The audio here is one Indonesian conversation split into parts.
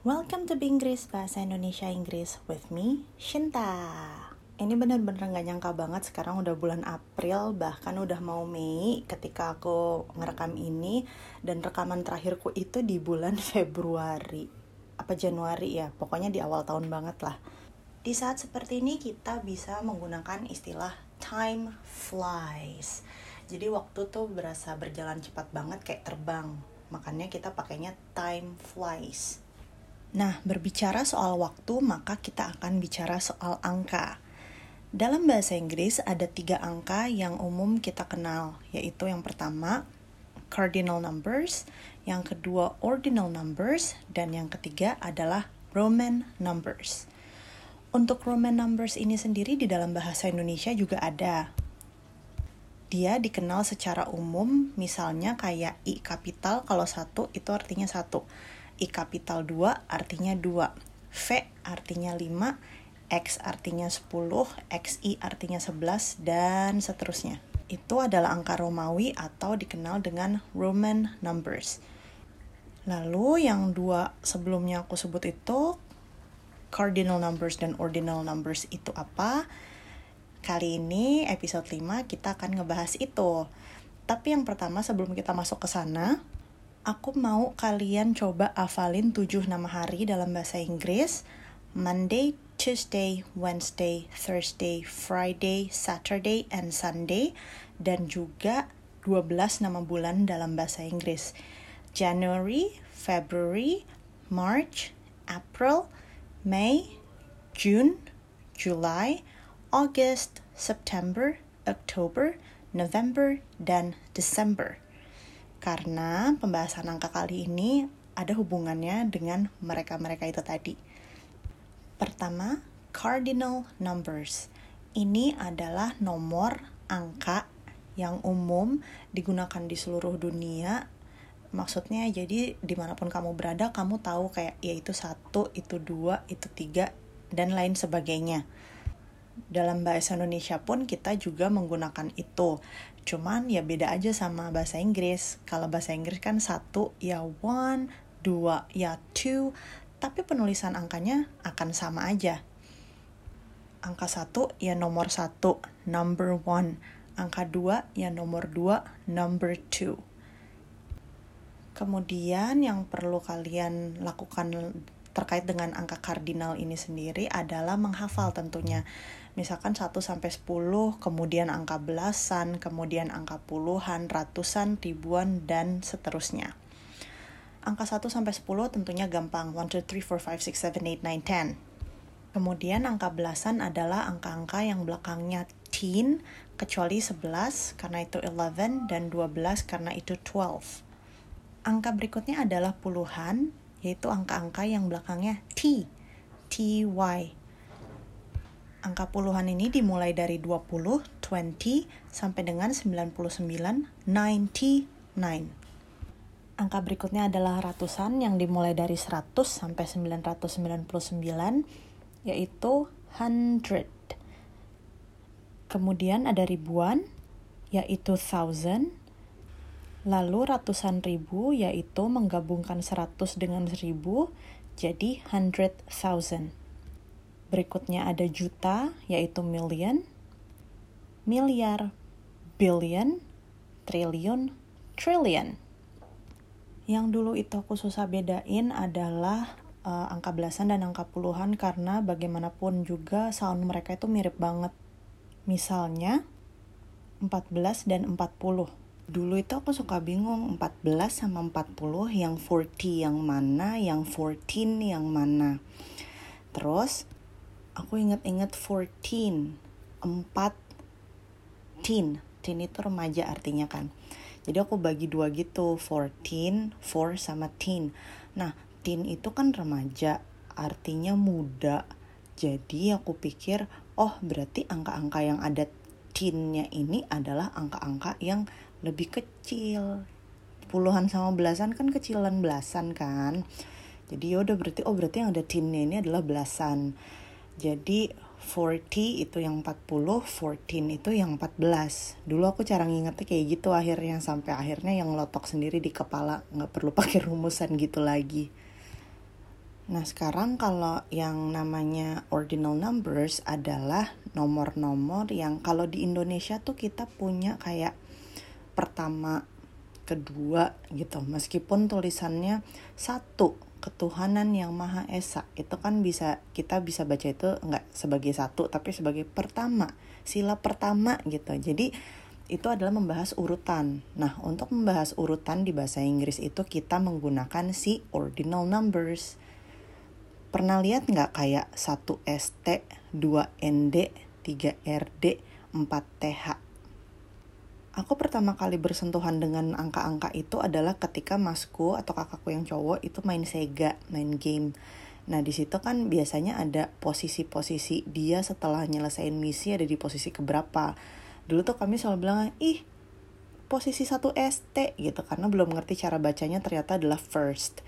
Welcome to Binggris Bahasa Indonesia Inggris with me, Shinta. Ini bener-bener gak nyangka banget sekarang udah bulan April, bahkan udah mau Mei ketika aku ngerekam ini dan rekaman terakhirku itu di bulan Februari. Apa Januari ya, pokoknya di awal tahun banget lah. Di saat seperti ini kita bisa menggunakan istilah time flies. Jadi waktu tuh berasa berjalan cepat banget kayak terbang. Makanya kita pakainya time flies. Nah, berbicara soal waktu, maka kita akan bicara soal angka. Dalam bahasa Inggris ada tiga angka yang umum kita kenal, yaitu yang pertama cardinal numbers, yang kedua ordinal numbers, dan yang ketiga adalah Roman numbers. Untuk Roman numbers ini sendiri di dalam bahasa Indonesia juga ada. Dia dikenal secara umum, misalnya kayak I kapital kalau satu itu artinya satu I kapital 2 artinya 2, V artinya 5, X artinya 10, XI artinya 11, dan seterusnya. Itu adalah angka Romawi atau dikenal dengan Roman numbers. Lalu yang dua sebelumnya aku sebut itu cardinal numbers dan ordinal numbers itu apa? Kali ini episode 5 kita akan ngebahas itu. Tapi yang pertama sebelum kita masuk ke sana, aku mau kalian coba hafalin tujuh nama hari dalam bahasa Inggris. Monday, Tuesday, Wednesday, Thursday, Friday, Saturday, and Sunday. Dan juga 12 nama bulan dalam bahasa Inggris. January, February, March, April, May, June, July, August, September, October, November, dan December karena pembahasan angka kali ini ada hubungannya dengan mereka-mereka itu tadi. Pertama, cardinal numbers. Ini adalah nomor angka yang umum digunakan di seluruh dunia. Maksudnya jadi di mana pun kamu berada, kamu tahu kayak yaitu satu, itu dua, itu tiga, dan lain sebagainya dalam bahasa Indonesia pun kita juga menggunakan itu. Cuman ya beda aja sama bahasa Inggris. Kalau bahasa Inggris kan satu ya one, dua ya two, tapi penulisan angkanya akan sama aja. Angka satu ya nomor satu, number one. Angka dua ya nomor dua, number two. Kemudian yang perlu kalian lakukan terkait dengan angka kardinal ini sendiri adalah menghafal tentunya misalkan 1 sampai 10, kemudian angka belasan, kemudian angka puluhan, ratusan, ribuan dan seterusnya. Angka 1 sampai 10 tentunya gampang. 1 2 3 4 5 6 7 8 9 10. Kemudian angka belasan adalah angka-angka yang belakangnya teen kecuali 11 karena itu 11 dan 12 karena itu 12. Angka berikutnya adalah puluhan yaitu angka-angka yang belakangnya T, TY. Angka puluhan ini dimulai dari 20, 20, sampai dengan 99, 99. Angka berikutnya adalah ratusan yang dimulai dari 100 sampai 999, yaitu 100. Kemudian ada ribuan, yaitu thousand. Lalu ratusan ribu, yaitu menggabungkan 100 dengan 1000, jadi hundred thousand. Berikutnya ada juta, yaitu million, miliar, billion, triliun, trillion. Yang dulu itu aku susah bedain adalah uh, angka belasan dan angka puluhan karena bagaimanapun juga sound mereka itu mirip banget. Misalnya 14 dan 40. Dulu itu aku suka bingung 14 sama 40 yang 40 yang mana, yang 14 yang mana. Terus aku inget-inget 14 4 teen. Teen itu remaja artinya kan. Jadi aku bagi dua gitu 14 4 sama teen. Nah teen itu kan remaja artinya muda. Jadi aku pikir oh berarti angka-angka yang ada teennya ini adalah angka-angka yang lebih kecil. Puluhan sama belasan kan kecilan belasan kan? Jadi yaudah berarti oh berarti yang ada teennya ini adalah belasan jadi 40 itu yang 40, 14 itu yang 14. Dulu aku cara ngingetnya kayak gitu akhirnya sampai akhirnya yang lotok sendiri di kepala nggak perlu pakai rumusan gitu lagi. Nah, sekarang kalau yang namanya ordinal numbers adalah nomor-nomor yang kalau di Indonesia tuh kita punya kayak pertama, kedua gitu. Meskipun tulisannya satu, ketuhanan yang maha esa. Itu kan bisa kita bisa baca itu nggak sebagai satu tapi sebagai pertama, sila pertama gitu. Jadi itu adalah membahas urutan. Nah, untuk membahas urutan di bahasa Inggris itu kita menggunakan si ordinal numbers Pernah lihat nggak kayak 1 ST, 2 ND, 3 RD, 4 TH? Aku pertama kali bersentuhan dengan angka-angka itu adalah ketika masku atau kakakku yang cowok itu main Sega, main game. Nah, di situ kan biasanya ada posisi-posisi dia setelah nyelesain misi ada di posisi keberapa. Dulu tuh kami selalu bilang, ih posisi 1 ST gitu karena belum ngerti cara bacanya ternyata adalah first.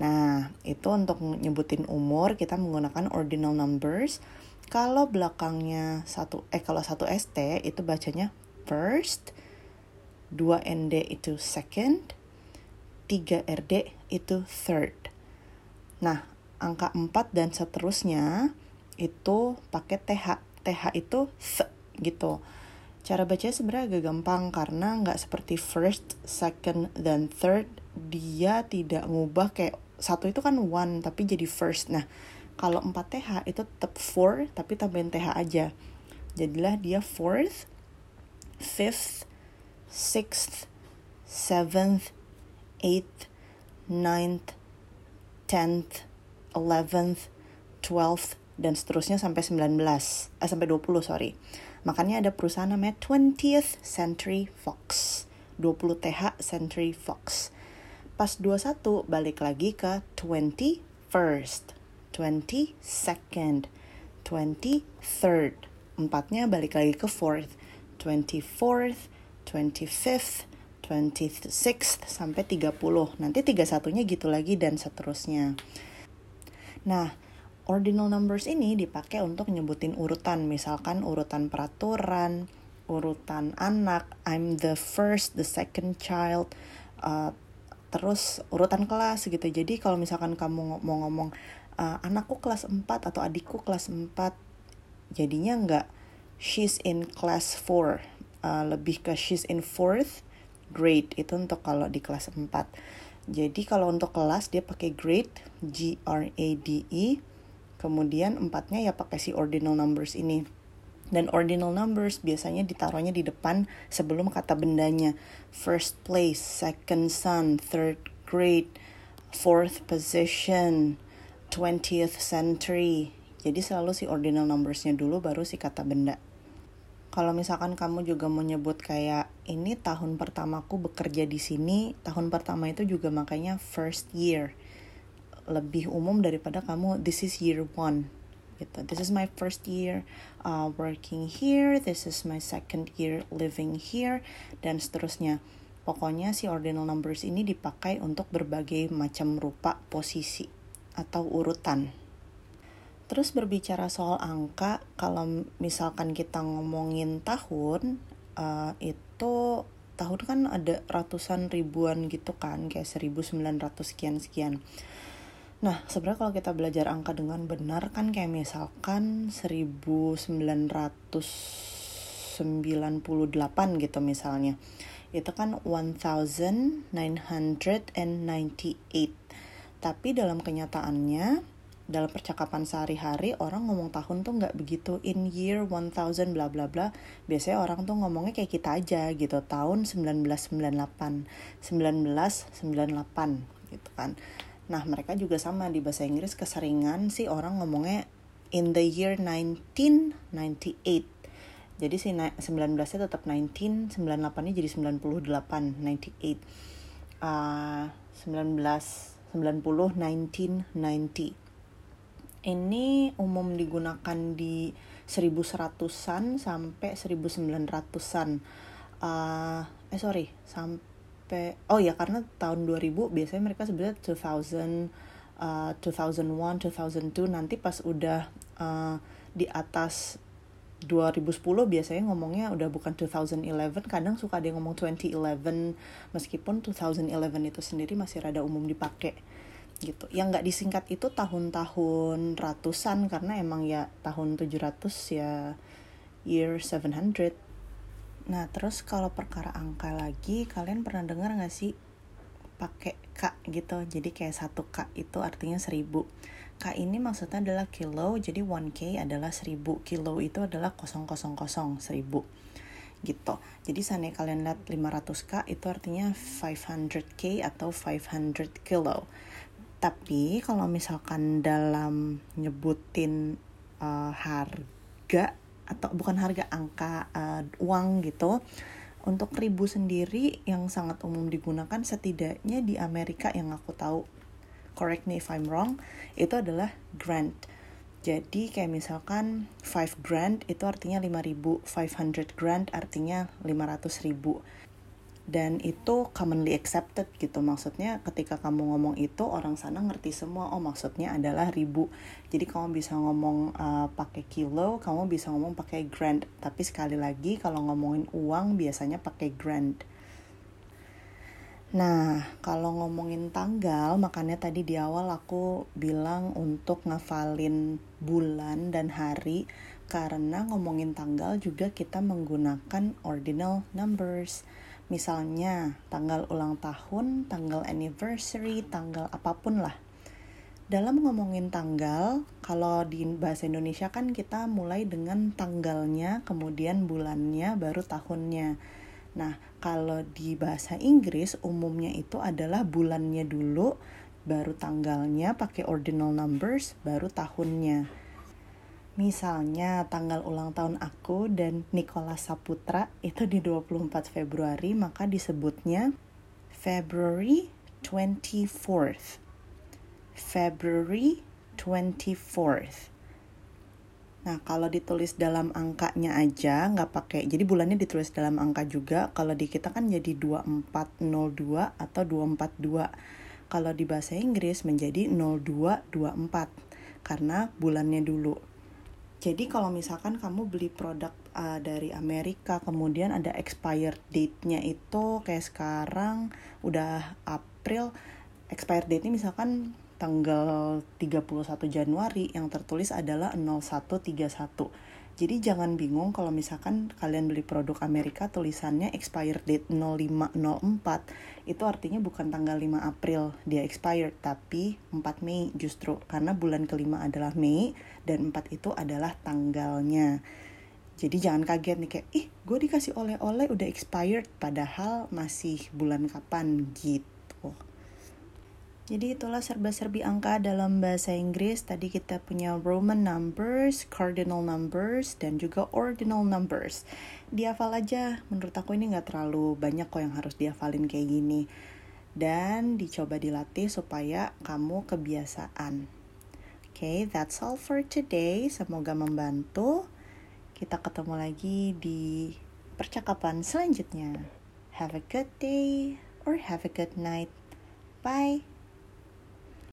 Nah, itu untuk nyebutin umur kita menggunakan ordinal numbers. Kalau belakangnya satu eh kalau satu ST itu bacanya first, 2 ND itu second, 3 RD itu third. Nah, angka 4 dan seterusnya itu pakai TH. TH itu th gitu. Cara bacanya sebenarnya agak gampang karena nggak seperti first, second, dan third. Dia tidak ngubah kayak satu itu kan one tapi jadi first nah kalau 4 TH itu tetap four tapi tambahin TH aja jadilah dia fourth fifth sixth seventh eighth ninth tenth eleventh twelfth dan seterusnya sampai 19 eh sampai 20 sorry. Makanya ada perusahaan namanya 20th Century Fox. 20 TH Century Fox. Pas 21 balik lagi ke 21st, 22nd, 23rd. Empatnya balik lagi ke 4th, 24th, 25th, 26th sampai 30. Nanti 31-nya gitu lagi dan seterusnya. Nah, ordinal numbers ini dipakai untuk nyebutin urutan, misalkan urutan peraturan, urutan anak, I'm the first, the second child, uh, terus urutan kelas gitu jadi kalau misalkan kamu mau ngomong uh, anakku kelas 4 atau adikku kelas 4 jadinya nggak she's in class 4 uh, lebih ke she's in fourth grade itu untuk kalau di kelas 4 jadi kalau untuk kelas dia pakai grade G R A D E kemudian empatnya ya pakai si ordinal numbers ini dan ordinal numbers biasanya ditaruhnya di depan sebelum kata bendanya. First place, second son, third grade, fourth position, 20th century. Jadi selalu si ordinal numbersnya dulu baru si kata benda. Kalau misalkan kamu juga menyebut kayak ini tahun pertamaku bekerja di sini, tahun pertama itu juga makanya first year. Lebih umum daripada kamu this is year one gitu. This is my first year uh, working here, this is my second year living here, dan seterusnya. Pokoknya si ordinal numbers ini dipakai untuk berbagai macam rupa posisi atau urutan. Terus berbicara soal angka, kalau misalkan kita ngomongin tahun, uh, itu tahun kan ada ratusan ribuan gitu kan, kayak 1900 sekian-sekian. Nah, sebenarnya kalau kita belajar angka dengan benar kan kayak misalkan 1998 gitu misalnya. Itu kan 1998. Tapi dalam kenyataannya, dalam percakapan sehari-hari orang ngomong tahun tuh nggak begitu in year 1000 bla bla bla. Biasanya orang tuh ngomongnya kayak kita aja gitu, tahun 1998, 1998 gitu kan. Nah, mereka juga sama di bahasa Inggris keseringan sih orang ngomongnya in the year 1998. Jadi si 19-nya tetap 19, 98-nya jadi 98, 98. Uh, 19, 90, 1990. Ini umum digunakan di 1100-an sampai 1900-an. Uh, eh sorry, sampai sampai oh ya karena tahun 2000 biasanya mereka sebenarnya 2000 uh, 2001 2002 nanti pas udah uh, di atas 2010 biasanya ngomongnya udah bukan 2011 kadang suka ada yang ngomong 2011 meskipun 2011 itu sendiri masih rada umum dipakai gitu. Yang nggak disingkat itu tahun-tahun ratusan karena emang ya tahun 700 ya year 700 nah terus kalau perkara angka lagi kalian pernah dengar nggak sih pakai k gitu? Jadi kayak satu k itu artinya seribu. K ini maksudnya adalah kilo jadi 1k adalah seribu. Kilo itu adalah 000 seribu. Gitu. Jadi seandainya kalian lihat 500k itu artinya 500k atau 500 kilo. Tapi kalau misalkan dalam nyebutin uh, harga atau bukan harga angka uh, uang gitu, untuk ribu sendiri yang sangat umum digunakan setidaknya di Amerika yang aku tahu, correct me if I'm wrong, itu adalah grant jadi kayak misalkan 5 grand itu artinya 5000, 500 grand artinya 500 ribu. Dan itu commonly accepted gitu. Maksudnya ketika kamu ngomong itu orang sana ngerti semua. Oh maksudnya adalah ribu. Jadi kamu bisa ngomong uh, pakai kilo, kamu bisa ngomong pakai grand. Tapi sekali lagi kalau ngomongin uang biasanya pakai grand. Nah, kalau ngomongin tanggal, makanya tadi di awal aku bilang untuk ngafalin bulan dan hari karena ngomongin tanggal juga kita menggunakan ordinal numbers. Misalnya tanggal ulang tahun, tanggal anniversary, tanggal apa pun lah. Dalam ngomongin tanggal, kalau di bahasa Indonesia kan kita mulai dengan tanggalnya, kemudian bulannya, baru tahunnya. Nah, kalau di bahasa Inggris umumnya itu adalah bulannya dulu, baru tanggalnya pakai ordinal numbers, baru tahunnya. Misalnya tanggal ulang tahun aku dan Nicholas Saputra itu di 24 Februari, maka disebutnya February 24th. February 24th. Nah, kalau ditulis dalam angkanya aja, nggak pakai, jadi bulannya ditulis dalam angka juga. Kalau di kita kan jadi 2402 atau 242. Kalau di bahasa Inggris menjadi 0224, karena bulannya dulu. Jadi kalau misalkan kamu beli produk uh, dari Amerika, kemudian ada expired date-nya itu kayak sekarang udah April, expired date-nya misalkan tanggal 31 Januari yang tertulis adalah 0131. Jadi jangan bingung kalau misalkan kalian beli produk Amerika tulisannya expired date 0504 itu artinya bukan tanggal 5 April dia expired tapi 4 Mei justru karena bulan kelima adalah Mei dan 4 itu adalah tanggalnya. Jadi jangan kaget nih kayak ih gue dikasih oleh-oleh udah expired padahal masih bulan kapan gitu. Jadi itulah serba-serbi angka dalam bahasa Inggris. Tadi kita punya Roman numbers, cardinal numbers, dan juga ordinal numbers. Dihafal aja, menurut aku ini nggak terlalu banyak kok yang harus dihafalin kayak gini. Dan dicoba dilatih supaya kamu kebiasaan. Oke, okay, that's all for today. Semoga membantu. Kita ketemu lagi di percakapan selanjutnya. Have a good day or have a good night. Bye.